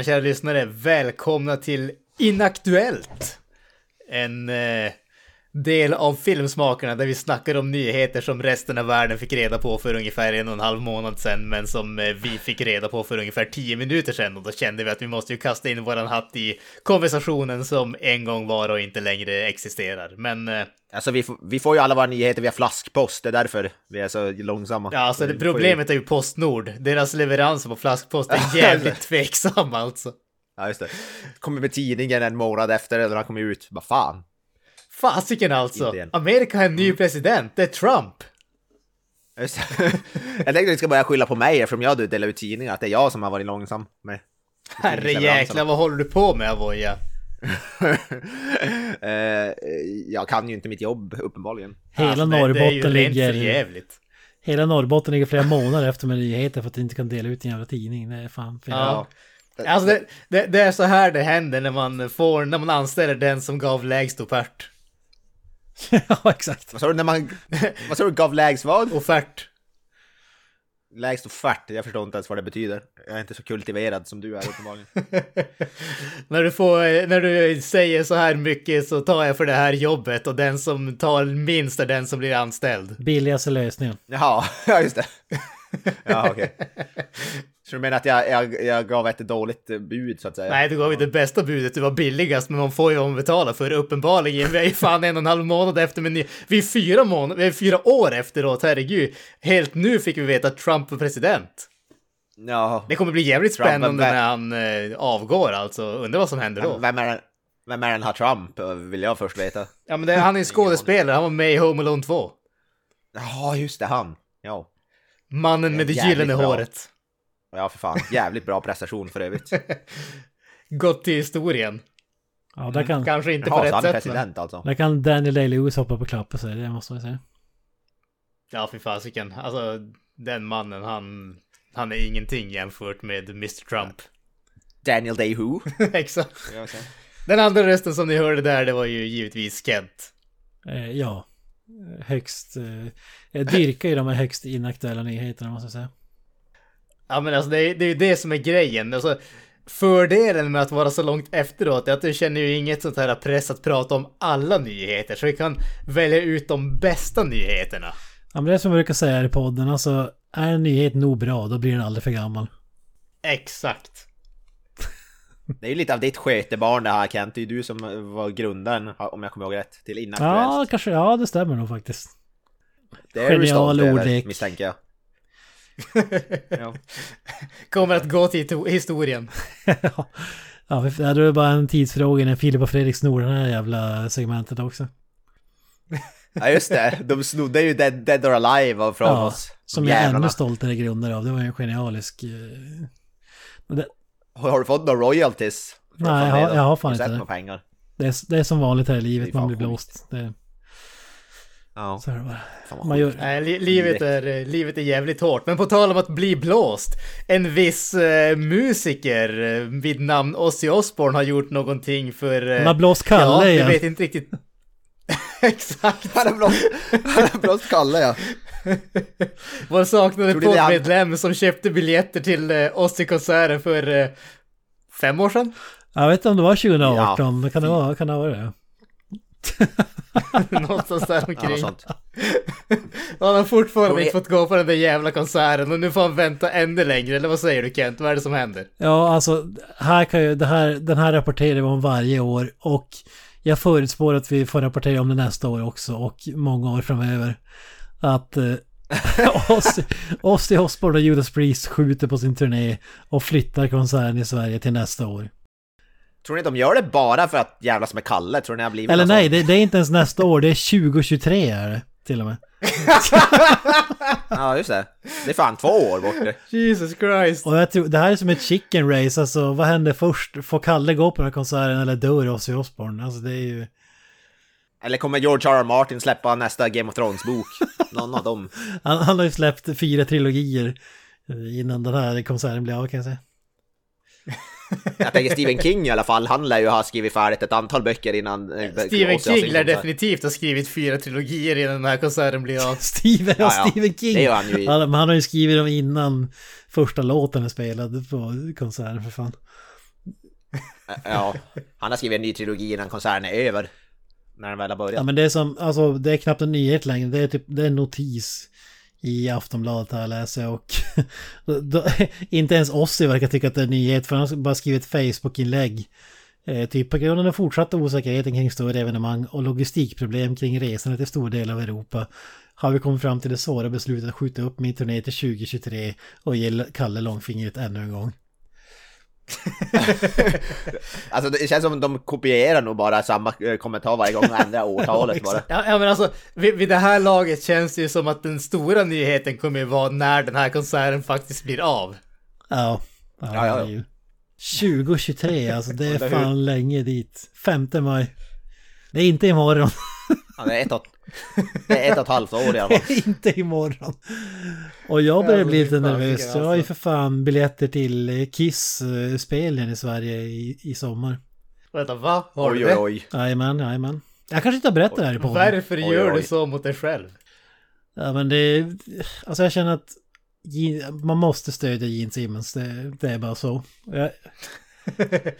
Tjena kära lyssnare, välkomna till Inaktuellt! En eh, del av Filmsmakarna där vi snackar om nyheter som resten av världen fick reda på för ungefär en och en halv månad sedan, men som eh, vi fick reda på för ungefär tio minuter sedan. Och då kände vi att vi måste ju kasta in våran hatt i konversationen som en gång var och inte längre existerar. Men eh, Alltså vi får, vi får ju alla våra nyheter via flaskpost, det är därför vi är så långsamma. ja, alltså det problemet är ju Postnord. Deras leveranser på flaskpost är jävligt tveksam alltså. Ja, just det. Kommer med tidningen en månad efter eller han kommer ut. Vad fan. Fasiken alltså! Amerika har en ny president, det är Trump! Just det. jag tänkte att du ska börja skylla på mig eftersom jag delar ut tidningar, att det är jag som har varit långsam med Herre jäklar, vad håller du på med Avoya? Eh, jag kan ju inte mitt jobb, uppenbarligen. Hela Alltså, det- det är ju Norrbotten rent ligger... Hela Norrbotten ligger flera månader efter med nyheter för att de inte kan dela ut en jävla tidning. Det är fan fel. Ja. Alltså det, det, det är så här det händer när man får, när man anställer den som gav lägst offert. ja, exakt. Vad sa du när man... Vad sa du? Gav lägst vad? Offert. Lägst offert? Jag förstår inte ens vad det betyder. Jag är inte så kultiverad som du är uppenbarligen. när, du får, när du säger så här mycket så tar jag för det här jobbet och den som tar minst är den som blir anställd. Billigaste lösningen. Jaha, ja just det. Ja, okej. Så du menar att jag, jag, jag gav ett dåligt eh, bud så att säga? Nej, du gav ju det bästa budet, du var billigast, men man får ju vad man betalar för uppenbarligen. Vi är ju fan en och en halv månad efter, men vi är fyra månader, vi är fyra år efteråt, herregud. Helt nu fick vi veta att Trump är president. Ja. Det kommer bli jävligt Trump spännande när han eh, avgår alltså. Undrar vad som händer då. Vem är, vem är den här Trump, vill jag först veta. Ja men det, han är en skådespelare, han var med i Home Alone 2. Ja, just det, han. Ja. Mannen med det Jävligt gyllene bra. håret. Ja, för fan. Jävligt bra prestation för övrigt. Gått till historien. Ja, där kan, Kanske inte på rätt sätt men... alltså. där kan Daniel Day-Lewis hoppa på klappen sig, det måste man säga. Ja fy fasiken. Alltså den mannen han... Han är ingenting jämfört med Mr Trump. Daniel Day Who. Exakt. Den andra rösten som ni hörde där, det var ju givetvis Kent. Eh, ja. Högst... Eh, jag dyrkar ju de här högst inaktuella nyheterna måste jag säga. Ja men alltså det är, det är ju det som är grejen. Alltså, fördelen med att vara så långt efteråt är att du känner ju inget sånt här press att prata om alla nyheter. Så vi kan välja ut de bästa nyheterna. Ja, men det är som jag brukar säga i podden, alltså är en nyhet nog bra, då blir den aldrig för gammal. Exakt. Det är ju lite av ditt skötebarn det här Kent. Det är ju du som var grundaren, om jag kommer ihåg rätt, till Inaktuellt. Ja, kanske, ja det stämmer nog faktiskt. det är du genial stolt över, misstänker jag. Ja. Kommer att gå till to- historien. ja, ja, för- det är bara en tidsfråga när Filip och Fredrik snor det här jävla segmentet också. ja, just det. De snodde ju Dead, Dead or Alive från Ja, oss. Som jag är ännu stoltare grundare av. Det var ju en genialisk... eh, det, Har du fått några royalties? Nej, jag det har- jag har fan inte det. pengar? det, är, det är som vanligt här i livet, man blir sjukt. blåst. Det, Ja. så är det bara. Man gör, Nej, li- livet, är, eh, livet är jävligt hårt. Men på tal om att bli blåst. En viss eh, musiker eh, vid namn Ozzy Osbourne har gjort någonting för... Eh, man har blåst ja, Kalle jag igen. vet inte riktigt. Exakt. Han har blåst, han har blåst Kalle ja. Vår saknade poddmedlem som köpte biljetter till eh, Ozzy-konserten för eh, fem år sedan. Jag vet inte om det var 2018, men kan det vara, kan det vara det? Någonstans där omkring. han har fortfarande ni- inte fått gå på den där jävla konserten och nu får han vänta ännu längre. Eller vad säger du Kent? Vad är det som händer? Ja, alltså, här kan ju, det här, den här rapporterar vi om varje år och jag förutspår att vi får rapportera om det nästa år också och många år framöver. Att eh, Ozzy Osbourne och Judas Priest skjuter på sin turné och flyttar konserten i Sverige till nästa år. Tror ni de gör det bara för att jävlas med Kalle? Tror ni har blivit Eller nej, det, det är inte ens nästa år, det är 2023 är det till och med. Ja, just det. Det är fan två år bort. Jesus Christ. Och jag tror, det här är som ett chicken race, alltså vad händer först? Får Kalle gå på den här konserten eller dör Ozzy Osbourne? Alltså det är ju... Eller kommer George R. R. Martin släppa nästa Game of Thrones-bok? Någon av dem. Han, han har ju släppt fyra trilogier innan den här konserten blev av kan jag säga. Jag tänker Stephen King i alla fall, han lär ju ha skrivit färdigt ett antal böcker innan... eh, Stephen King lär definitivt ha skrivit fyra trilogier innan den här konserten blir av. Stephen, Ja, ja. Stephen King! Det gör han ju Han, men han har ju skrivit dem innan första låten är spelad på konserten för fan. Ja, han har skrivit en ny trilogi innan konserten är över. När den väl har Ja börjat. men det är som, alltså det är knappt en nyhet längre. Det är typ, det är en notis i Aftonbladet här läser jag och då, då, inte ens Ossi verkar tycka att det är en nyhet för han har bara skrivit ett Facebook-inlägg. Eh, typ på grund av den fortsatta osäkerheten kring större evenemang och logistikproblem kring resandet till stor del av Europa har vi kommit fram till det svåra beslutet att skjuta upp min turné till 2023 och ge Kalle långfingret ännu en gång. Alltså det känns som de kopierar nog bara samma eh, kommentar varje gång och ändrar årtalet bara. Ja, ja men alltså vid, vid det här laget känns det ju som att den stora nyheten kommer ju vara när den här konserten faktiskt blir av. Ja, ja, Ja, ja, ja. det är ju 2023 alltså det är fan länge dit. 5 maj. Det är inte imorgon. Ja, det, är ett och, det är ett och ett halvt år i alla fall. inte imorgon. Och jag börjar Ja, bli lite nervös. Jag har ju alltså. för fan biljetter till Kiss-spelningen i Sverige i, i sommar. Vänta, va? Har Oj du oj det? oj. Jajamän, jajamän. Jag kanske inte har berättat det här i podden. Varför Oj, gör oj. du så mot dig själv? Ja men det... Alltså jag känner att man måste stödja Gene Simmons. Det, det är bara så. Jag,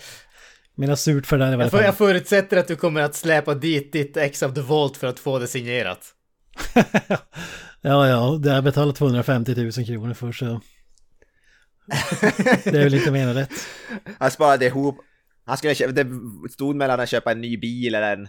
mina surt för det här är Jag, för, jag förutsätter att du kommer att släpa dit ditt ex of the Vault för att få det signerat. Ja, ja, det har jag betalat 250 000 kronor för så... Det är väl inte mer än rätt. Han sparade ihop. Han skulle köpa, det stod mellan att köpa en ny bil eller en...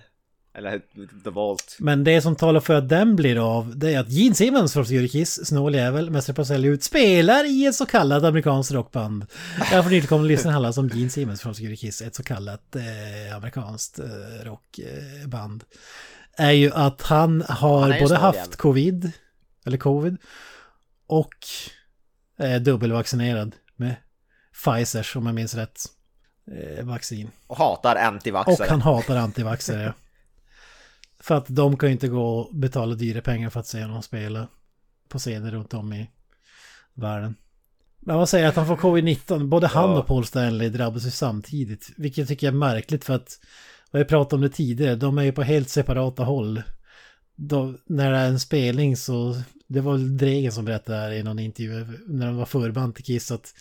Eller The Vault. Men det som talar för att den blir av, det är att Gene Simmons från Syrikis, snål jävel, mästare på att sälja ut, spelar i ett så kallat amerikanskt rockband. Jag får nytillkomna lyssnare handlar om Gene Simmons från Syrikis, ett så kallat eh, amerikanskt eh, rockband. Är ju att han har Han både haft covid, eller covid, och är dubbelvaccinerad med Pfizers, om jag minns rätt, eh, vaccin. Och hatar Och antivaxare. han hatar antivaxxare. För att de kan ju inte gå och betala dyra pengar för att se honom spela på scener runt om i världen. Men vad säger att han får covid-19? Både han Ja. och Paul Stanley drabbas ju samtidigt. Vilket jag tycker är märkligt för att, vad jag pratade om det tidigare, de är ju på helt separata håll. Då, när det är en spelning så, det var väl Dregen som berättade här i någon intervju när de var förband till Kiss att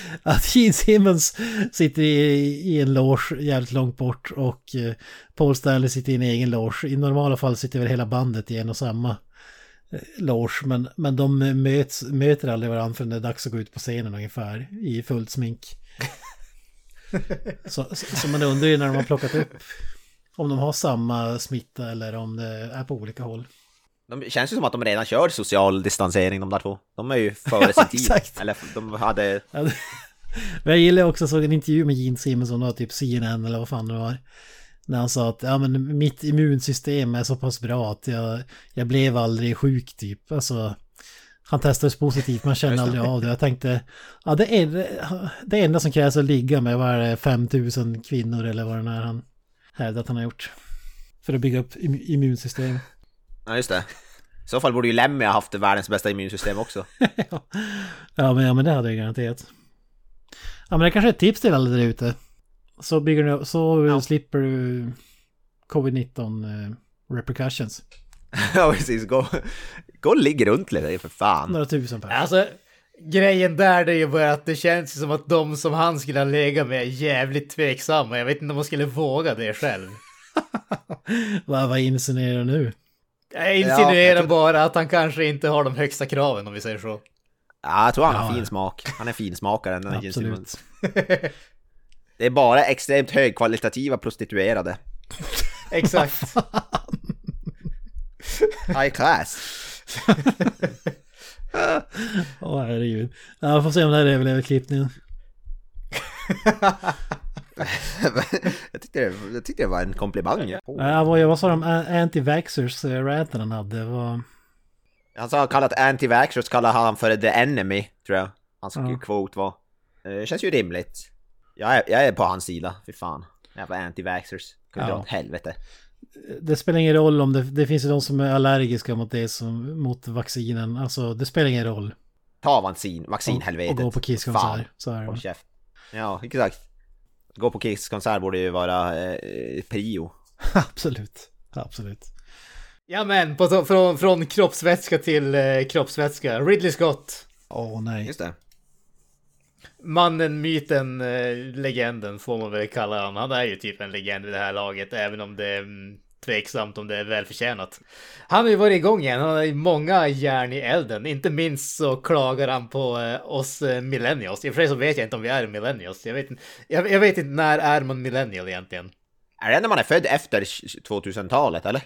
att Gene Simmons sitter i, i en loge jävligt långt bort och eh, Paul Stanley sitter i en egen loge. I normala fall sitter väl hela bandet i en och samma eh, loge men, men de möts, möter aldrig varandra förrän det är dags att gå ut på scenen ungefär i fullt smink. så, så, så man undrar ju när de har plockat upp om de har samma smitta eller om det är på olika håll. De känns ju som att de redan kör social distansering de där två. De är ju före sin tid. Eller de hade... Men jag gillar också, såg en intervju med Gene Simmons som var typ CNN eller vad fan det var. När han sa att ja, men mitt immunsystem är så pass bra att jag, jag blev aldrig sjuk typ. Alltså, han testades positivt, man känner aldrig av det. Jag tänkte, ja det är det enda som krävs att ligga med, vad är det, 5000 kvinnor eller vad det är han hävdar att han har gjort. För att bygga upp im- immunsystem. Ja, just det. I så fall borde ju Lemmy ha haft världens bästa immunsystem också. ja. Ja, men, ja, men det hade jag garanterat. Ja, men det kanske är ett tips till alla där ute. Så, bygger du, så Ja. slipper du covid-19 eh, repercussions. ja, precis. Gå, gå och ligg runt lite för fan. Några tusen per. Alltså, grejen där det är ju bara att det känns som att de som han skulle ha legat med är jävligt tveksamma. Jag vet inte om man skulle våga det själv. Vad, vad insinuerar du nu? Jag insinuerar Ja, jag tror- bara att han kanske inte har de högsta kraven om vi säger så. Ja, jag tror han har Ja, fin smak. Han är finsmakare. den. Absolut. Det är bara extremt högkvalitativa prostituerade. Exakt. High class. Åh herregud. Ja, jag får se om det här överlever klippningen. Jag, tyckte det, jag tyckte det var en komplimang. Ja, vad, vad sa de? A- Anti-vaxxers, eh, ranten han hade var... Han sa kallat anti-vaxxers kallar han för the enemy, tror jag. Hans Ja. quote var. Eh, Det känns ju rimligt. Jag är, jag är på hans sida, fy fan. Jävla anti-vaxxers. Kan Ja. dra åt helvete. Det spelar ingen roll om det... Det finns ju de som är allergiska mot det som... Mot vaccinen. Alltså, det spelar ingen roll. Ta vaccin, Och, vaccinhelvetet. och gå på. Kisskonsert. Så är det. Håll käft. Ja, exakt. Gå på Kiss-konsert borde ju vara eh, prio. Absolut. Absolut. Ja men, på, från, från kroppsvätska till eh, kroppsvätska. Ridley Scott. Åh nej. Just det. mannen, myten, eh, legenden får man väl kalla honom. Han är ju typ en legend vid det här laget, även om det mm, tveksamt om det är välförtjänat. Han har ju varit igång igen, han har ju många järn i elden. Inte minst så klagar han på eh, oss eh, millennials. I och för sig så vet jag inte om vi är millennials. Jag vet, inte- jag, jag vet inte när är man millennial egentligen? Är det när man är född efter 2000-talet eller?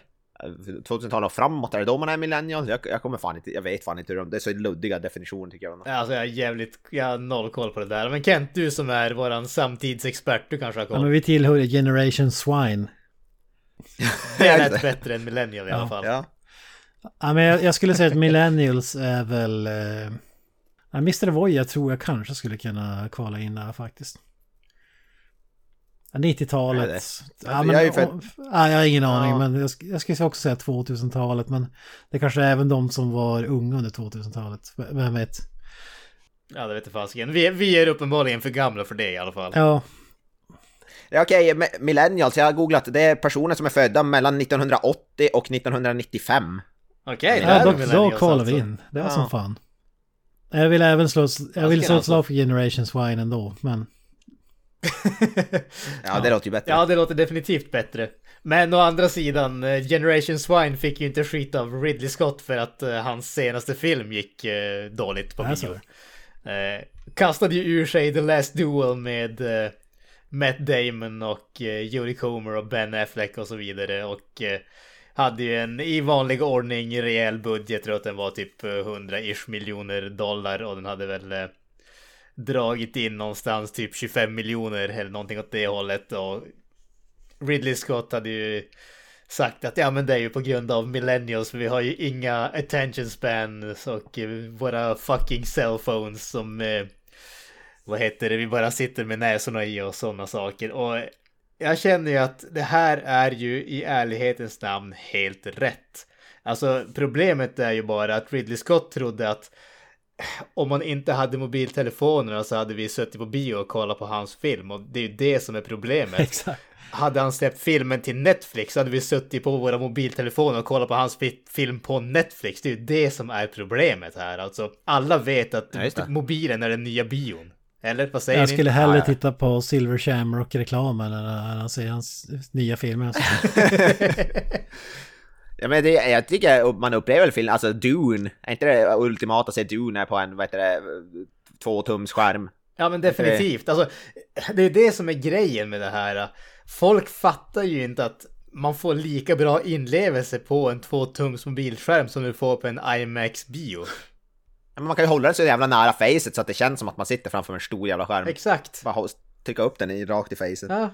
2000-talet och framåt, är det då man är millennial? Jag, jag kommer fan inte, jag vet fan inte hur de, det är så luddiga definitioner tycker jag. Alltså jag är jävligt, jag har noll koll på det där. Men Kent, du som är våran samtidsexpert, du kanske har Ja, men koll. vi tillhör generation swine. Det är rätt bättre än millennial i alla fall. Ja. Ja, men jag, jag skulle säga att millennials är väl... Eh, Mr. Voya tror jag kanske skulle kunna kvala in där faktiskt. Ja, 90-talet. Är det? Ja, men, jag och- ja, jag har ingen aning, Ja. men jag, jag skulle också säga 2000-talet. Men det kanske är även de som var unga under 2000-talet. V- Vem vet? Ja, det vet jag fasiken. Vi, vi är uppenbarligen för gamla för det i alla fall. Ja, Okej, me- millennials, jag har googlat, det är personer som är födda mellan 1980 och 1995. Okej, det ja då, då kvalar vi alltså. in. Det var Ja. som fan. Jag vill även slå, jag vill slå ett alltså. slag för Generation Swine ändå, men... Ja, det låter ju bättre. Ja, det låter definitivt bättre. Men å andra sidan, eh, Generation Swine fick ju inte skit av Ridley Scott för att eh, hans senaste film gick eh, dåligt på Alltså. bio. Eh, kastade ju ur sig The Last Duel med Matt Damon och eh, Judy Comer och Ben Affleck och så vidare. Och eh, hade ju en i vanlig ordning rejäl budget. Jag tror att den var typ eh, 100-ish miljoner dollar och den hade väl eh, dragit in någonstans typ 25 miljoner eller någonting åt det hållet. Och Ridley Scott hade ju sagt att ja men det är ju på grund av millennials för vi har ju inga attention spans och eh, våra fucking cellphones som eh, vad heter det, vi bara sitter med näsorna i och sådana saker. Och jag känner ju att det här är ju i ärlighetens namn helt rätt. Alltså problemet är ju bara att Ridley Scott trodde att om man inte hade mobiltelefonerna så hade vi suttit på bio och kollat på hans film och det är ju det som är problemet. Exakt. Hade han släppt filmen till Netflix så hade vi suttit på våra mobiltelefoner och kollat på hans fi- film på Netflix. Det är ju det som är problemet här. Alltså, alla vet att mobilen är den nya bion. Eller vad säger Jag ni? skulle hellre Ja, ja. titta på Silver Shamrock-reklamen än att se hans nya filmer. Alltså. Ja, men det, jag tycker man upplever filmen, alltså Dune, är inte det ultimata att se Dune på en, vad heter det, två tums skärm? Ja men definitivt. Alltså, det är det som är grejen med det här. Folk fattar ju inte att man får lika bra inlevelse på en tvåtums mobilskärm som du får på en IMAX-bio. Ja, men man kan ju hålla det så jävla nära facet så att det känns som att man sitter framför en stor jävla skärm. Exakt. Bara trycka upp den i, rakt i facet. Ja.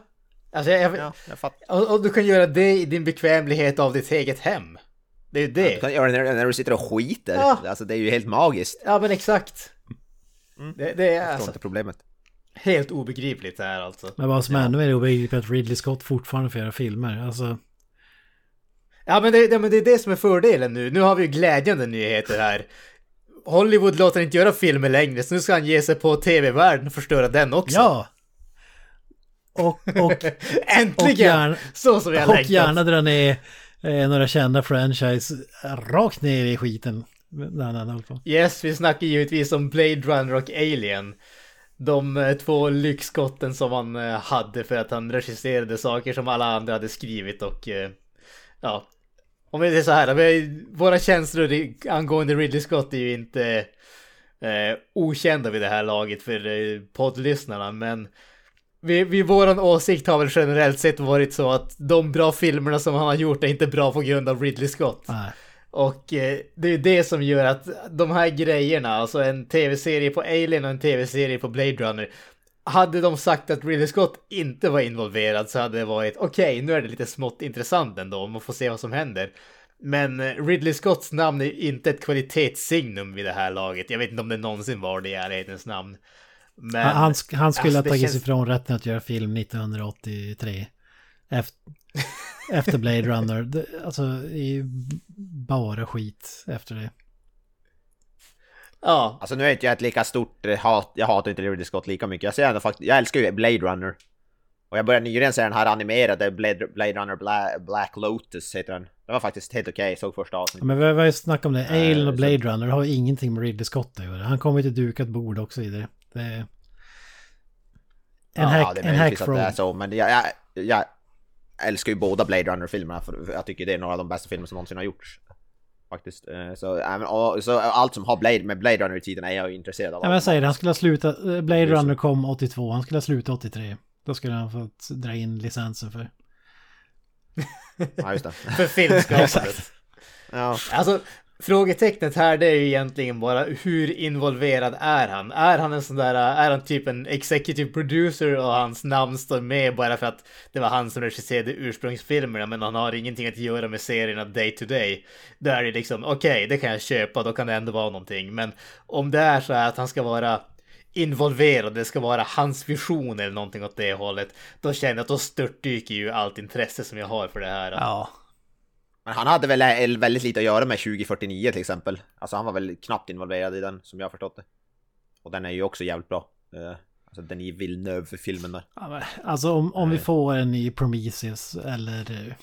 Alltså, jag, Ja, jag fattar. och, och du kan göra det i din bekvämlighet av ditt eget hem. Det är ju det. Du kan göra det när, när du sitter och skiter. Ja. Alltså det är ju helt magiskt. Ja men exakt. Det, det är Jag alltså inte problemet. helt obegripligt det här alltså. Men vad som är ännu mer obegripligt är att Ridley Scott fortfarande får göra filmer. Alltså, Ja men det, det, men det är det som är fördelen nu. Nu har vi ju glädjande nyheter här. Hollywood låter inte göra filmer längre så nu ska han ge sig på tv-världen och förstöra den också. ja! Och, och, Äntligen! och gärna, Så som jag och längtat. gärna dra ner eh, några kända franchise rakt ner i skiten. Nej. Yes, vi snackar givetvis om Blade Runner och Alien. De eh, två lyxskotten som han eh, hade för att han regisserade saker som alla andra hade skrivit och eh, ja. Om det är så här, vi, våra känslor angående Ridley Scott är ju inte eh, okända vid det här laget för eh, poddlyssnarna men vi, vi, våran åsikt har väl generellt sett varit så att de bra filmerna som han har gjort är inte bra på grund av Ridley Scott. Nej. Och eh, det är det som gör att de här grejerna, alltså en tv-serie på Alien och en tv-serie på Blade Runner. Hade de sagt att Ridley Scott inte var involverad så hade det varit okej, nu är det lite smått intressant ändå, man får se vad som händer. Men eh, Ridley Scotts namn är inte ett kvalitetssignum vid det här laget. Jag vet inte om det någonsin var det i ärlighetens namn. Men... Han, han, sk- han skulle alltså, ha tagit känns- ifrån rätten att göra film 1983. Efter, efter Blade Runner. Det, alltså, ju bara skit efter det. Ja, Alltså nu är inte jag ett lika stort eh, hat, jag hatar inte Ridley Scott lika mycket. Jag ser ändå faktiskt, jag älskar ju Blade Runner. Och jag började nyligen se den här animerade Blade, Blade Runner Bla, Black Lotus heter den. Den var faktiskt helt okej, jag såg första Ja, avsnittet. Men vi har ju snackat om det. Alien och så- Blade Runner har ju ingenting med Ridley Scott att göra. Han kommer till dukat bord och så vidare. Det är, En, ja, hack, det är en hack att det är så, men jag, jag, jag älskar ju båda Blade Runner-filmerna för jag tycker det är några av de bästa filmer som någonsin har gjorts. Faktiskt. Eh, Så, och, så allt som har Blade, med Blade Runner i tiden är jag ju intresserad av. Ja, men jag säger det, han skulle ha slutat... eh, Blade. Runner kom 82, han skulle ha slutat 83. Då skulle han fått dra in licensen för... Ja, just det. För filmskapandet. Ja. Alltså, frågetecknet här det är ju egentligen bara hur involverad är han? Är han en sån där, är han typ en executive producer och hans namn står med bara för att det var han som regisserade ursprungsfilmerna men han har ingenting att göra med serierna day to day. Då är det liksom, okej, det kan jag köpa, då kan det ändå vara någonting. Men om det är så här att han ska vara involverad, det ska vara hans vision eller någonting åt det hållet, då känner jag att då störtdyker ju allt intresse som jag har för det här. Ja. Men han hade väl eh, väldigt lite att göra med 2049 till exempel. Alltså han var väl knappt involverad i den som jag har förstått det. Och den är ju också jävligt bra. Eh, Alltså den i Villeneuve-filmen där. Alltså om, om vi Nej. får en ny Prometheus eller... eh,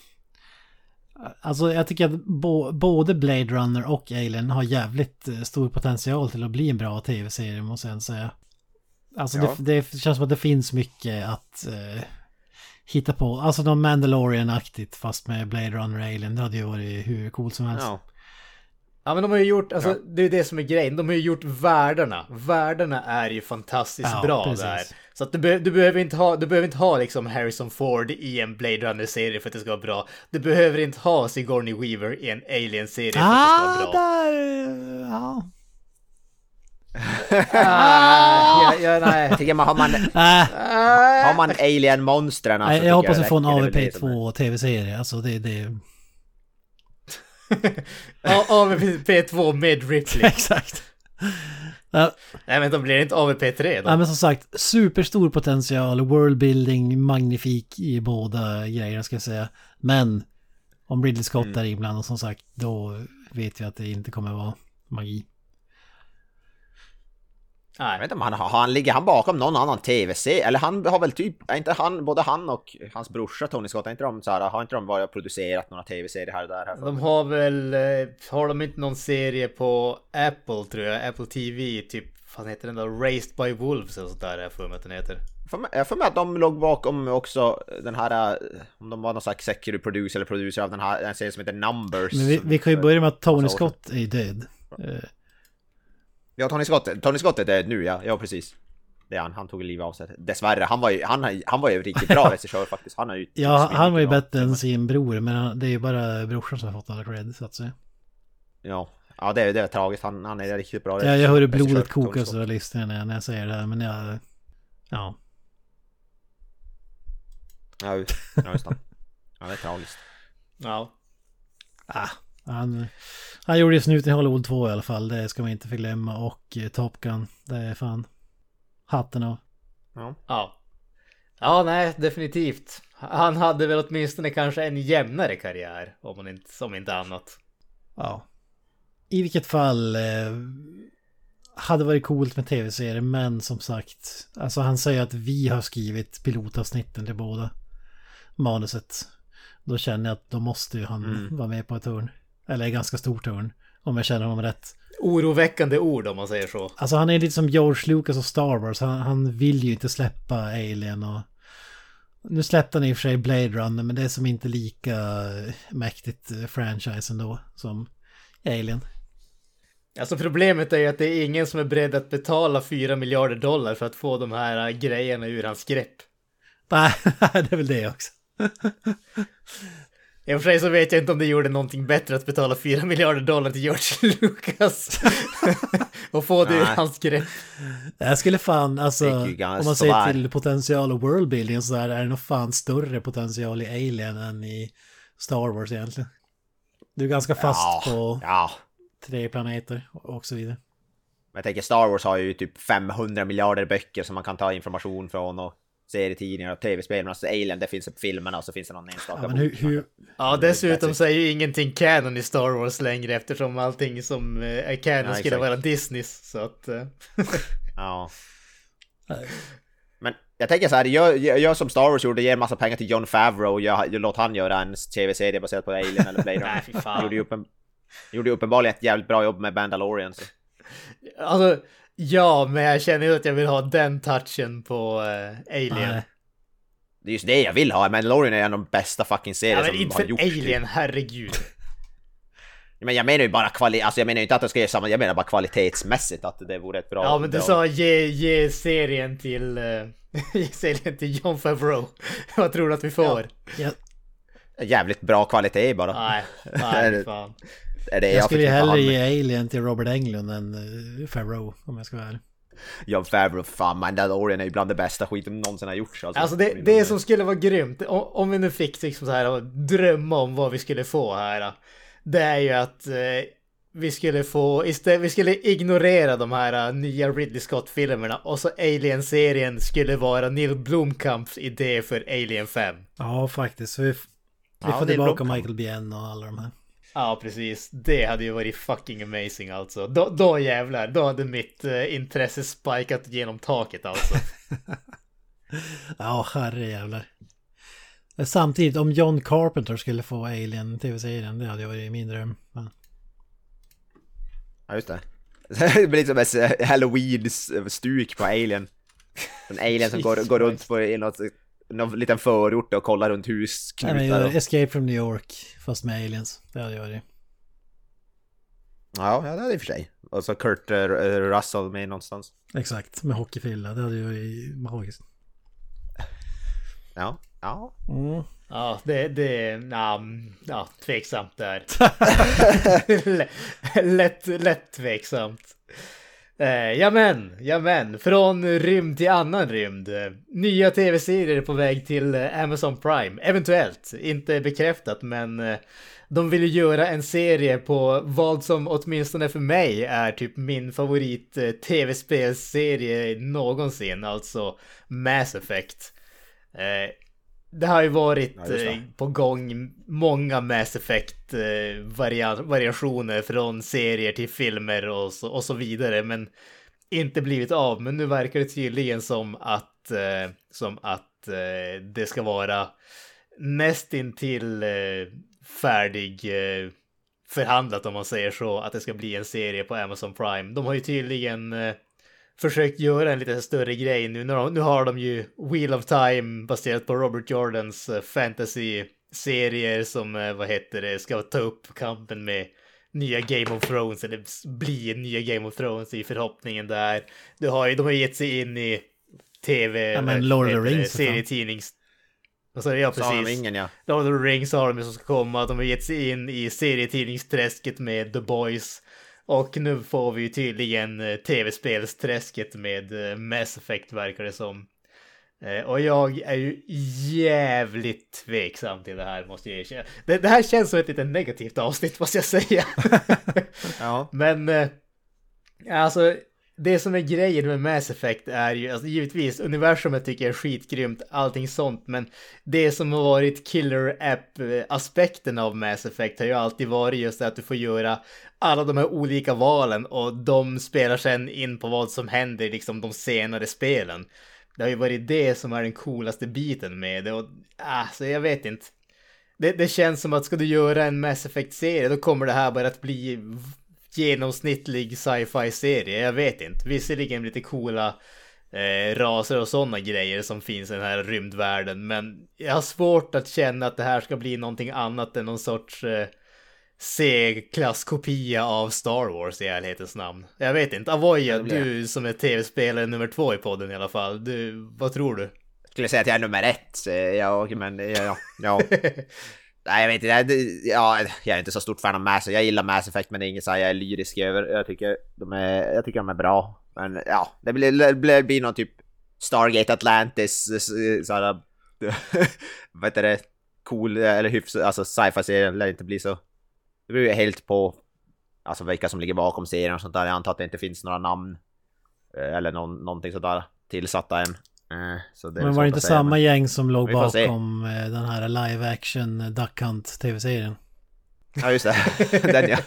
Alltså jag tycker att bo, både Blade Runner och Alien har jävligt eh, stor potential till att bli en bra tv-serie måste jag säga. Alltså Ja. det, det känns som att det finns mycket att eh, hitta på. Alltså någon Mandalorian-aktigt fast med Blade Runner Alien. Det hade ju varit hur coolt som helst. Ja. Ja men de har ju gjort, alltså Ja. det är det som är grejen, de har ju gjort världarna. Världarna är ju fantastiskt Ja, bra precis. där. Så att du, be- du, behöver inte ha, du behöver inte ha liksom Harrison Ford i en Blade Runner-serie för att det ska vara bra. Du behöver inte ha Sigourney Weaver i en Alien-serie för att det ska Ah, vara bra. där... Ja. Ah, ja, ja, nej. Jag tycker man har man, har man alien-monstren nej, så jag hoppas vi får en det räcker, det är väl det som är- AVP2 tv-serie. Alltså det, det... Ja, AVP2 med Ripley. Exakt. Ja, Nej men då blir det inte AVP3 då. Ja, men som sagt, superstor potential, worldbuilding, magnifik i båda grejerna ska jag säga. Men om Ridley Scott Mm. är inblandad som sagt, då vet vi att det inte kommer vara magi. Jag Nej. vet inte om han, har han, ligger han bakom någon annan tv-serie? Eller han har väl typ, är inte han, både han och hans brorsa Tony Scott, är inte de så här, har inte de varit och producerat några tv-serier här och där? Här De mig? har väl, eh, har de inte någon serie på Apple tror jag, Apple TV, typ, vad heter den då, Raised by Wolves eller sånt där, jag för mig att den heter. Mig- Jag får med att de låg bakom också den här, eh, om de var någon slags executive producer eller producer av den här, en serie som heter Numbers. Men vi, vi kan ju börja med att Tony. Scott är död. Ja, Tony Scott, Tony Scott är död nu ja, ja precis. Det är han, han tog livet av sig. Dessvärre, han var ju, han, han var ju riktigt bra regissör faktiskt. Han har ju... Ja, han var ju bättre än sin bror, men han- det är ju bara brorsan som har fått alla cred, så att säga. Ja, ja det, är- det är tragiskt. Han, han är riktigt bra Ja, jag hör hur regissör, blodet kokar så lyssnar när, när jag säger det här, men jag... Ja. Ja just det. Ja, det är tragiskt. Ja. Ah, han, han gjorde ju Snuten i Hollywood 2 i alla fall, det ska man inte förglömma. Och eh, Top Gun, det är fan hatten av. Ja. Ja. Ja, nej, definitivt. Han hade väl åtminstone kanske en jämnare karriär, om man inte, som inte annat. Ja. I vilket fall eh, hade varit coolt med tv-serier, men som sagt, alltså han säger att vi har skrivit pilotavsnitten till båda manuset. Då känner jag att då måste ju han Mm. vara med på ett hörn. Eller ganska stort hörn, om jag känner honom rätt. Oroväckande ord om man säger så. Alltså han är lite som George Lucas och Star Wars. Han, han vill ju inte släppa Alien och... Nu släppte han i och för sig Blade Runner men det är som inte lika mäktigt eh, franchise ändå som Alien. Alltså problemet är ju att det är ingen som är beredd att betala 4 miljarder dollar för att få de här äh, grejerna ur hans grepp. Nej, det är väl det också. I och för sig så vet jag inte om det gjorde någonting bättre att betala 4 miljarder dollar till George Lucas. och få det ur Nej. hans grepp. Jag skulle fan, alltså, om man sådär. ser till potential och worldbuilding och sådär, är det nog fan större potential i Alien än i Star Wars egentligen. Du är ganska fast ja, på Ja, tre planeter och och så vidare. men jag tänker Star Wars har ju typ 500 miljarder böcker som man kan ta information från och serietidningar och tv-spel. Men alltså Alien, det finns på filmerna och så finns det någon enstaka Ja, hur, hur, Ja, dessutom så är ju ingenting canon i Star Wars längre eftersom allting som eh, är canon Ja, skulle vara Disneys. Så att... eh, Ja. Men jag tänker så här, jag, jag, jag som Star Wars gjorde, ger massa pengar till John Favreau och jag, jag låt han göra en tv-serie baserad på Alien eller Blade Nej, Runner. fy fan. Gjorde uppen, gjorde ju uppenbarligen ett jävligt bra jobb med Mandalorian. Så. Alltså, Ja, men jag känner ju att jag vill ha den touchen på uh, Alien. Nej. Det är just det jag vill ha, Mandalorian är en av de bästa fucking serier Ja, som inte har gjorts. typ. Alien, herregud. Men jag menar ju bara kvalitet, alltså jag menar ju inte att de ska göra samma, jag menar bara kvalitetsmässigt att det vore ett bra... Ja, men du bra- sa ge, ge serien till... Uh, ge serien till John Favreau. Vad tror du att vi får? Jag, Jävligt bra kvalitet bara. Nej, nej, fan. Är det jag skulle ju hellre med? ge Alien till Robert Englund än uh, Farrow om jag ska vara ärlig. John Favreau, fan Mandalorian är ju bland det bästa skiten någonsin har gjorts alltså. Alltså det, det som skulle vara grymt, om, om vi nu fick liksom så här att drömma om vad vi skulle få här. Det är ju att eh, vi skulle få, istället, vi skulle ignorera de här eh, nya Ridley Scott-filmerna och så Alien-serien skulle vara Neil Blomkamps idé för Alien 5. Ja, faktiskt. Så vi, vi Ja, får det är tillbaka. Michael Biehn och alla de här. Ja, precis. Det hade ju varit fucking amazing alltså. Då, då jävlar, då hade mitt eh, intresse spikat genom taket alltså. Ja, herrejävlar. Samtidigt, om John Carpenter skulle få Alien TV-serien, det hade ju varit min dröm. Men, Ja just det. det blir liksom ett halloween-stuk på Alien. En alien som går, går runt på i något, någon liten förort och kollar runt nej, men husknutar. gör och- Escape from New York, fast med aliens. Det hade ju varit... Ja, ja, det är det i och för sig. Och så Kurt eh, Russell med någonstans. Exakt, med hockeyfrilla. Det hade ju varit magiskt. Ja, ja. Mm. Ja, det, det, ja, ja tveksamt där. lätt, lätt tveksamt. Eh, jamen, jamen, från rymd till annan rymd. Nya tv-serier på väg till eh, Amazon Prime, eventuellt. Inte bekräftat, men eh, de vill ju göra en serie på vad som åtminstone för mig är typ min favorit eh, tv-spelserie någonsin, alltså Mass Effect. Eh, det har ju varit Ja, eh, på gång många Mass Effect eh, varia- variationer från serier till filmer och så, och så vidare, men inte blivit av. Men nu verkar det tydligen som att, eh, som att det ska vara nästintill färdig förhandlat om man säger så, att det ska bli en serie på Amazon Prime. De har ju tydligen försökt göra en lite större grej nu. Nu har, de ju Wheel of Time baserat på Robert Jordans eh, fantasy-serier som, eh, vad heter det, ska ta upp kampen med nya Game of Thrones, eller bli nya Game of Thrones i förhoppningen där. Du har ju, de har gett sig in i tv, Ja, men Lord of the Rings, serietidnings... Du? Ja, Så har de precis. ingen ja. Lord of the Rings har de ju som ska komma. De har gett sig in i serietidningsträsket med The Boys. Och nu får vi ju tydligen eh, tv-spelsträsket med eh, Mass Effect verkar det som. Eh, Och jag är ju jävligt tveksam till det här måste jag erkänna. Det, det här känns som ett lite negativt avsnitt måste jag säga. Ja. Men alltså det som är grejen med Mass Effect är ju, alltså givetvis universumet tycker jag är skitgrymt, allting sånt, men det som har varit killer app-aspekten av Mass Effect har ju alltid varit just det att du får göra alla de här olika valen och de spelar sen in på vad som händer i liksom de senare spelen. Det har ju varit det som är den coolaste biten med det och alltså jag vet inte. Det, det känns som att ska du göra en Mass Effect-serie då kommer det här bara att bli genomsnittlig sci-fi-serie. Jag vet inte. Visserligen lite coola eh, raser och sådana grejer som finns i den här rymdvärlden. Men jag har svårt att känna att det här ska bli någonting annat än någon sorts eh, C-klasskopia av Star Wars i ärlighetens namn. Jag vet inte. Avoya, du som är tv-spelare nummer två i podden i alla fall. Du, vad tror du? Skulle säga att jag är nummer ett, jag, men ja, ja. Nej jag vet inte, Jag, ja, jag är inte så stort fan av Mass Jag gillar Mass Effect men det är inget så här jag är lyrisk över. Jag tycker de är, jag tycker de är bra. Men ja, det blir, det blir, blir någon typ Stargate Atlantis, vad heter det, cool eller hyfsad, alltså sci-fi serien lär inte bli så. Det beror ju helt på, alltså vilka som ligger bakom serien och sånt där. Jag antar att det inte finns några namn. Eh, eller någon, någonting sådär tillsatta än. Eh, Så det är Men var det inte samma men- gäng som låg får se. bakom eh, den här live action Duck Hunt tv-serien? Ja just det, den ja.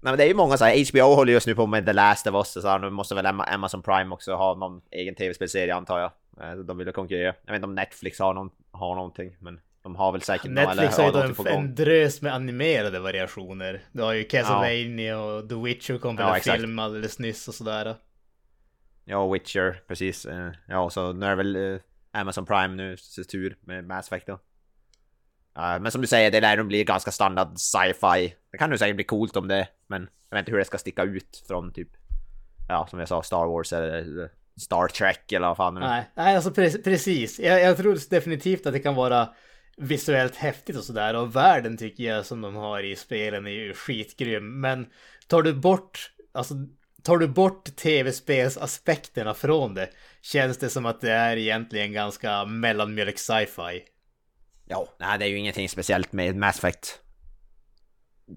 Nej men det är ju många så här, HBO håller just nu på med The Last of Us så här, nu måste väl Ama- Amazon Prime också ha någon egen tv-spelserie antar jag. Eh, De vill ju konkurrera. Jag vet inte om Netflix har, någon, har någonting men De har väl säkert Netflix har ju då någonting på en, en drös med animerade variationer. Du har ju Castlevania och The Witcher kom väl Ja, en film alldeles nyss och sådär. Ja, Witcher, precis. Eh, ja, så nu är det väl eh, Amazon Prime nu, tur med Mass Effect då. Men som du säger, det lär nog bli ganska standard sci-fi. Det kan ju säkert bli coolt om det, men jag vet inte hur det ska sticka ut från typ, ja som jag sa, Star Wars eller Star Trek eller vad fan. Nej, nej alltså pre precis. Jag, jag tror definitivt att det kan vara visuellt häftigt och sådär. Och världen tycker jag som de har i spelen är ju skitgrym. Men tar du bort, alltså tar du bort tv-spelsaspekterna från det känns det som att det är egentligen ganska mellanmjölk sci-fi. Ja, nej det är ju ingenting speciellt med Mass Effect.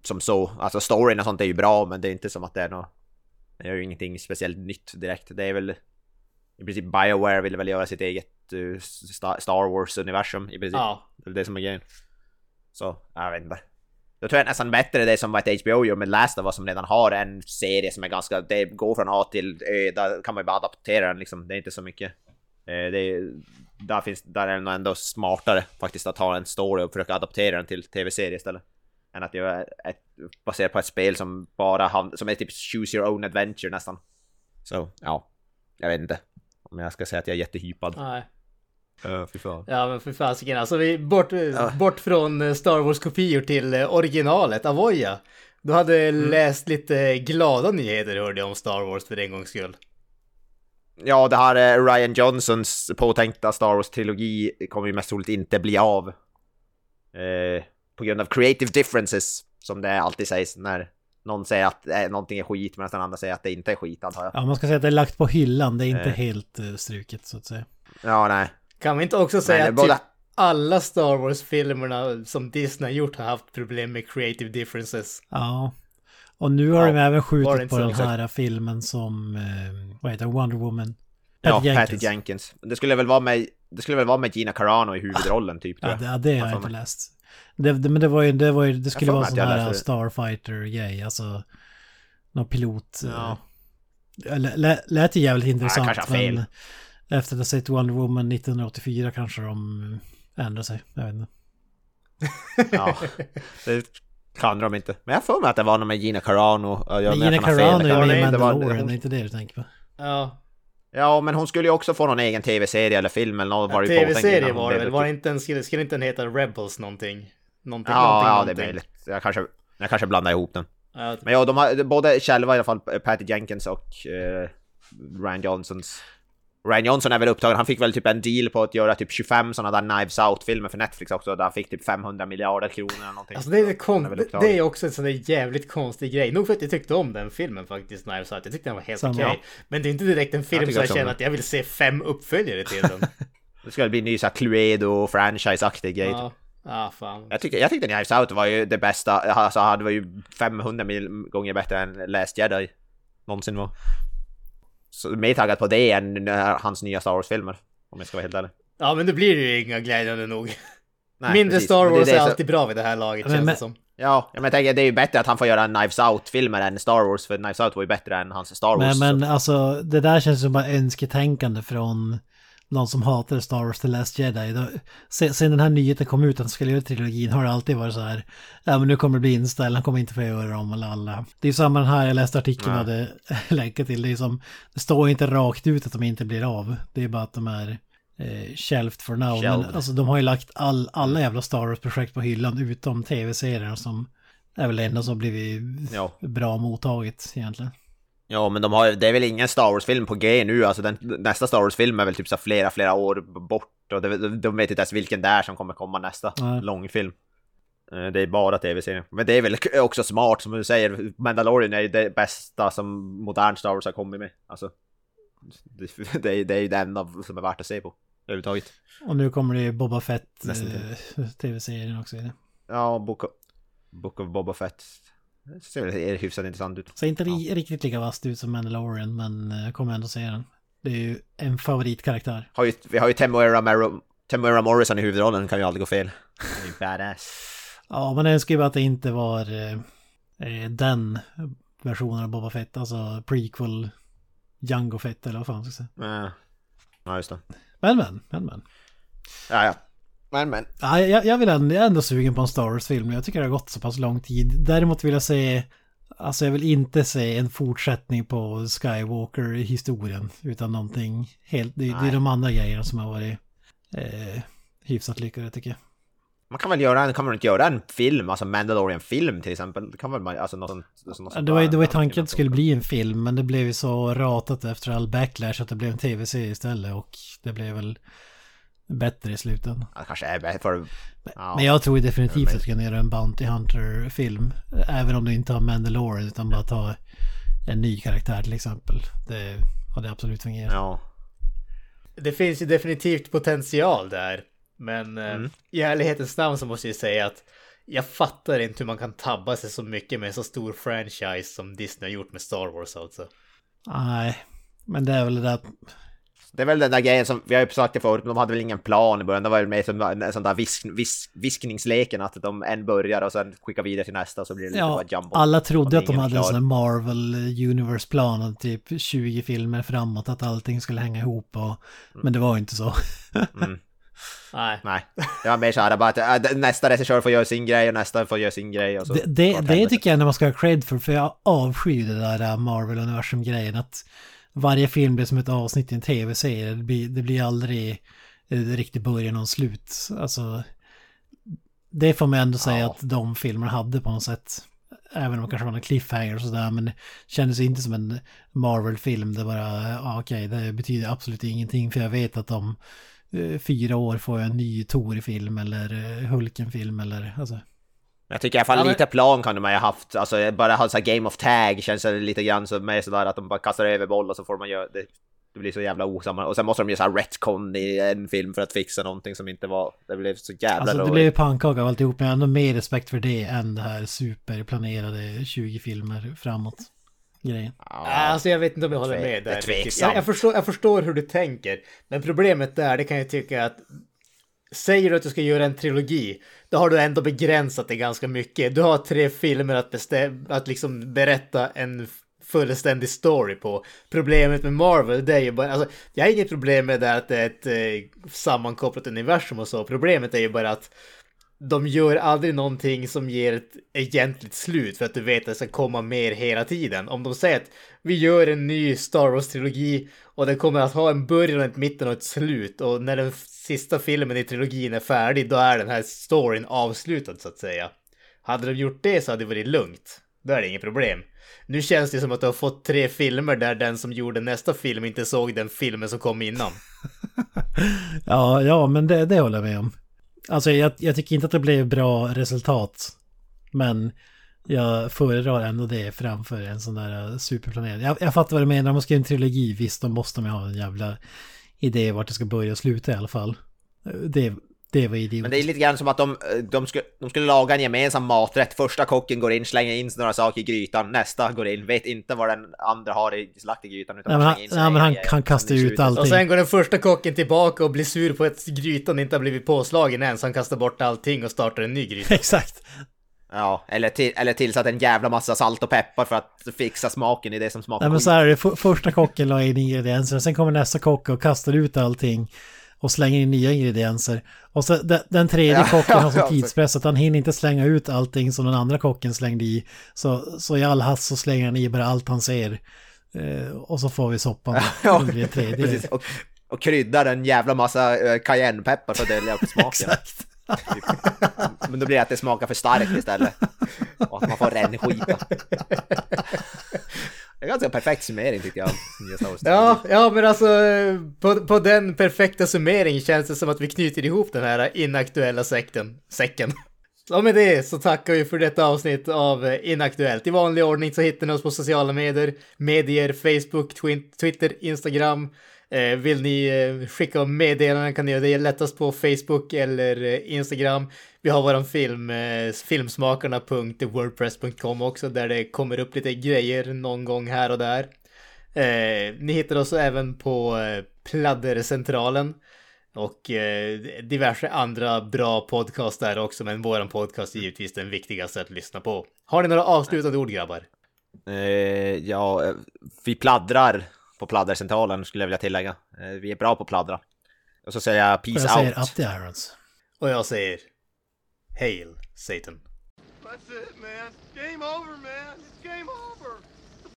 Som så, alltså storyn och sånt är ju bra men det är inte som att det är något... Det är ju ingenting speciellt nytt direkt. Det är väl... I princip Bioware ville väl göra sitt eget uh, Sta- Star Wars-universum i princip. Ja, Det är det som är grejen. Så, jag vet inte. Då tror jag nästan bättre det som ett HBO gör med Last of Us som redan har en serie som är ganska, det går från A till Ö, där kan man ju bara adaptera den liksom, det är inte så mycket. Det är, där, finns, där är det nog ändå smartare faktiskt att ha en story och försöka adaptera den till tv-serie istället. Än att göra ett, baserat på ett spel som bara hand, som är typ choose your own adventure nästan. Så, ja. Jag vet inte. Om jag ska säga att jag är jättehypad. nej. Fy fan. Ja men för fasiken alltså vi bort, bort från eh, Star Wars-kopior till eh, originalet, Avoya. Du hade Mm. läst lite glada nyheter hörde jag om Star Wars för en gångs skull. Ja, det här är Ryan Johnsons påtänkta Star Wars-trilogi kommer ju mest troligt inte bli av. Eh, på grund av creative differences, som det alltid sägs när någon säger att eh, någonting är skit medan den andra säger att det inte är skit, antar jag. Ja, man ska säga att det är lagt på hyllan. Det är inte Eh. helt struket så att säga. Ja, nej. Kan vi inte också säga att båda- typ alla Star Wars-filmerna som Disney har gjort har haft problem med creative differences? Ja. Och nu har Ja, de även skjutit på den exakt? här filmen som, eh, vad heter Wonder Woman. Ja, Patty Patty Jenkins. Jenkins. Det skulle väl vara med, det skulle väl vara med Gina Carano i huvudrollen typ, Ja, det, ja, det har jag inte läst. Det, det, men det var ju, det var ju, det skulle vara sån här. Starfighter-grej, alltså. Någon pilot. Ja. eh, lä- lä- Lät ju jävligt intressant. kanske har fel. Men efter att ha sett Wonder Woman 1984 kanske de ändrar sig. Jag vet inte. Ja, det kan de inte. Men jag får mig att det var något med Gina Carano. Ja, jag- Gina fel, Carano det är med i det var- Mandalorian, det är inte det du tänker på. Ja, Ja, men hon skulle ju också få någon egen tv-serie eller film eller något var det ju påtänkt tv-serie var det väl? Var det inte en, skulle, skulle inte den heta Rebels någonting? Någonting, Ja, någonting, ja, någonting. det är möjligt. Jag kanske, jag kanske blandar ihop den. Ja, Men ja, de har både själva i alla fall, Patty Jenkins och eh, Ryan Johnsons. Ryan Johnson är väl upptagen, han fick väl typ en deal på att göra typ 25 sådana där Knives Out-filmer för Netflix också, där han fick typ 500 miljarder kronor eller någonting. Alltså det är, kon- väl det, är också en sån där jävligt konstig grej. Nog för att jag tyckte om den filmen faktiskt, Knives Out. Jag tyckte den var helt okej. Men det är inte direkt en film tycker som jag känner att jag vill se fem uppföljare till den. Det skulle bli en ny såhär Cluedo-franchise-aktig grej. ja, ja, fan. Jag tyckte, jag tyckte Knives Out var ju det bästa, alltså det var ju 500 mil gånger bättre än Last Jedi någonsin var. Så mer taggad på det än eh, hans nya Star Wars-filmer. Om jag ska vara helt ärlig. Ja, men då blir det ju inga glädjande nog. Nej, Mindre precis. Star Men det Wars är, det så- alltid bra vid det här laget Men- känns men- det som. Ja, men jag tänker det är ju bättre att han får göra Knives Out-filmer än Star Wars, för Knives Out var ju bättre än hans Star Wars. Men, men alltså, det där känns som bara önsketänkande från någon som hatar Star Wars The Last Jedi. Då, sen, sen den här nyheten kom ut att de skulle göra trilogin har det alltid varit så här. Ja men nu kommer det bli inställd, han kommer inte få göra dem eller alla. Det är ju samma den här, jag läste artikeln och hade länkat till. Det är som, det står inte rakt ut att de inte blir av. Det är bara att de är eh, shelved for now. Men Shelved. alltså de har ju lagt all, alla jävla Star Wars-projekt på hyllan utom tv-serierna som är väl det enda som blivit Ja. bra mottaget egentligen. Ja, men de har, det är väl ingen Star Wars-film på G nu, alltså den, nästa Star Wars-film är väl typ så flera, flera år bort. Och det, de vet inte ens vilken det är som kommer komma nästa Nej. långfilm. Eh, Det är bara tv-serien. Men det är väl också smart som du säger, Mandalorian är ju det bästa som modern Star Wars har kommit med. Alltså, det, det, är, det är ju det enda som är värt att se på. Överhuvudtaget. Och nu kommer det ju Boba Fett Nästan eh, tv-serien också. Ja, Book of, Book of Boba Fett. Det ser hyfsat intressant ut. Så inte ri- riktigt lika vasst ut som Mandalorian men eh, kommer ändå se den. Det är ju en favoritkaraktär. Har ju, vi har ju Temuera, Morrison i huvudrollen, kan ju aldrig gå fel. Det är ju badass. Ja, man önskar ju bara att det inte var eh, eh, den versionen av Boba Fett, alltså prequel Jango Fett eller vad fan ska jag säga. Ja, Ja, just det. Men men, men men. Ja, ja. Men men. Ja, jag, jag, vill ändå, jag är ändå sugen på en Star Wars-film. Jag tycker det har gått så pass lång tid. Däremot vill jag se... Alltså jag vill inte se en fortsättning på Skywalker-historien. Utan någonting helt... Det, det är de andra grejerna som har varit eh, hyfsat lyckade tycker jag. Man kan väl göra, kan man inte göra en film, alltså Mandalorian-film till exempel? Det kan väl man, alltså något, sånt- något sånt Det var ju där- det var ju tanken att det skulle bli en film, men det blev ju så ratat efter all backlash att det blev en tv-serie istället och det blev väl bättre i slutändan. Ja, kanske är bättre för... Ja. Men jag tror definitivt att du kan göra en Bounty Hunter-film, även om du inte har Mandalorian utan bara ta en ny karaktär till exempel. Det hade absolut fungerat. Ja. Det finns ju definitivt potential där. Men eh, Mm. i ärlighetens namn så måste jag säga att jag fattar inte hur man kan tabba sig så mycket med en så stor franchise som Disney har gjort med Star Wars alltså. Nej, men det är väl det där... Det är väl den där grejen som, vi har ju sagt det förut, men de hade väl ingen plan i början. Det var väl mer som en sån där visk, visk, viskningsleken att de en börjar och sen skickar vidare till nästa och så blir det lite Ja, bara jumbo. alla trodde att de hade en klar. sån här Marvel Universe-plan, typ 20 filmer framåt, att allting skulle hänga ihop och... Men det var ju inte så. Mm. Nej. Nej, det var mer så här bara att äh, nästa regissör får göra sin grej och nästa får göra sin grej och så. Det, det, det tycker jag ändå man ska ha cred för, för jag avskyr det där äh, Marvel-universum-grejen. Att varje film blir som ett avsnitt i en tv-serie. Det blir, det blir aldrig eh, riktigt början och slut. Alltså, det får man ändå säga Ja. att de filmerna hade på något sätt. Även om det kanske var en cliffhanger och sådär, men det kändes inte som en Marvel-film. Det bara, ja okej, det betyder absolut ingenting för jag vet att om eh, fyra år får jag en ny Tor-film eller eh, Hulken-film eller alltså. Jag tycker i alla fall Ja, men- lite plan kan de ju ha haft, alltså bara ha så här game of tag känns det lite grann som med sådär att de bara kastar över boll och så får man göra det. Det blir så jävla osamma och sen måste de göra så här retcon i en film för att fixa någonting som inte var, det blev så jävla Alltså det blev ju pannkaka av alltihop, men jag har ändå mer respekt för det än det här superplanerade 20 filmer framåt grejen. Ja. Alltså jag vet inte om jag håller med det är där. Jag, jag, förstår, jag förstår hur du tänker. Men problemet där, det kan jag tycka att Säger du att du ska göra en trilogi, då har du ändå begränsat det ganska mycket. Du har tre filmer att, bestäm- att liksom berätta en fullständig story på. Problemet med Marvel, det är ju bara, alltså, jag har inget problem med det att det är ett eh, sammankopplat universum och så. Problemet är ju bara att de gör aldrig någonting som ger ett egentligt slut för att du vet att det ska komma mer hela tiden. Om de säger att vi gör en ny Star Wars-trilogi och den kommer att ha en början, ett mitten och ett slut och när den sista filmen i trilogin är färdig då är den här storyn avslutad så att säga. Hade de gjort det så hade det varit lugnt. Då är det inget problem. Nu känns det som att du har fått tre filmer där den som gjorde nästa film inte såg den filmen som kom innan. Ja, ja, men det, det håller jag med om. Alltså jag, jag tycker inte att det blev bra resultat. Men jag föredrar ändå det framför en sån där eh, superplanerad. Jag, jag fattar vad du menar, om man ska göra en trilogi, visst då måste man ha en jävla idé vart det ska börja och sluta i alla fall. Eh, det, det var idiotiskt. Men det är lite grann som att de, de, skulle, de skulle laga en gemensam maträtt. Första kocken går in, slänger in några saker i grytan. Nästa går in, vet inte vad den andra har i, lagt i grytan. Utan Nej, men han- in nej, men han- han kastar ut slutet- allt. Och sen går den första kocken tillbaka och blir sur på att grytan inte har blivit påslagen än så han kastar bort allting och startar en ny gryta. Exakt. Ja, eller, till, eller tillsatt en jävla massa salt och peppar för att fixa smaken i det som smakar Nej men så här är det, För- första kocken la in ingredienser, sen kommer nästa kock och kastar ut allting och slänger in nya ingredienser. Och så den, den tredje Ja, kocken har sån ja, tidspress att han hinner inte slänga ut allting som den andra kocken slängde i. Så, så i all hast så slänger han i bara allt han ser. Eh, och så får vi soppan. Ja. Precis, och, och kryddar en jävla massa uh, cayennepeppar för att dölja smaken. Exakt. Men då blir det att det smakar för starkt istället. Och att man får rännskita. Det en ganska perfekt summering tycker jag. Ja, ja men alltså på, på den perfekta summeringen känns det som att vi knyter ihop den här inaktuella sekten, säcken. Och med det så tackar vi för detta avsnitt av Inaktuellt. I vanlig ordning så hittar ni oss på sociala medier, medier, Facebook, Twitter, Instagram. Eh, vill ni eh, skicka meddelanden kan ni göra det lättast på Facebook eller eh, Instagram. Vi har våran film, eh, filmsmakarna.wordpress.com också där det kommer upp lite grejer någon gång här och där. Eh, ni hittar oss även på eh, Pladdercentralen och eh, diverse andra bra podcast där också, men våran podcast är givetvis den viktigaste att lyssna på. Har ni några avslutande ord grabbar? Eh, ja, vi pladdrar på pladdercentralen skulle jag vilja tillägga. Vi är bra på pladdra. Och så säger jag Och peace jag säger out. up the irons. Och jag säger Hail Satan. That's it, man. Game over, man.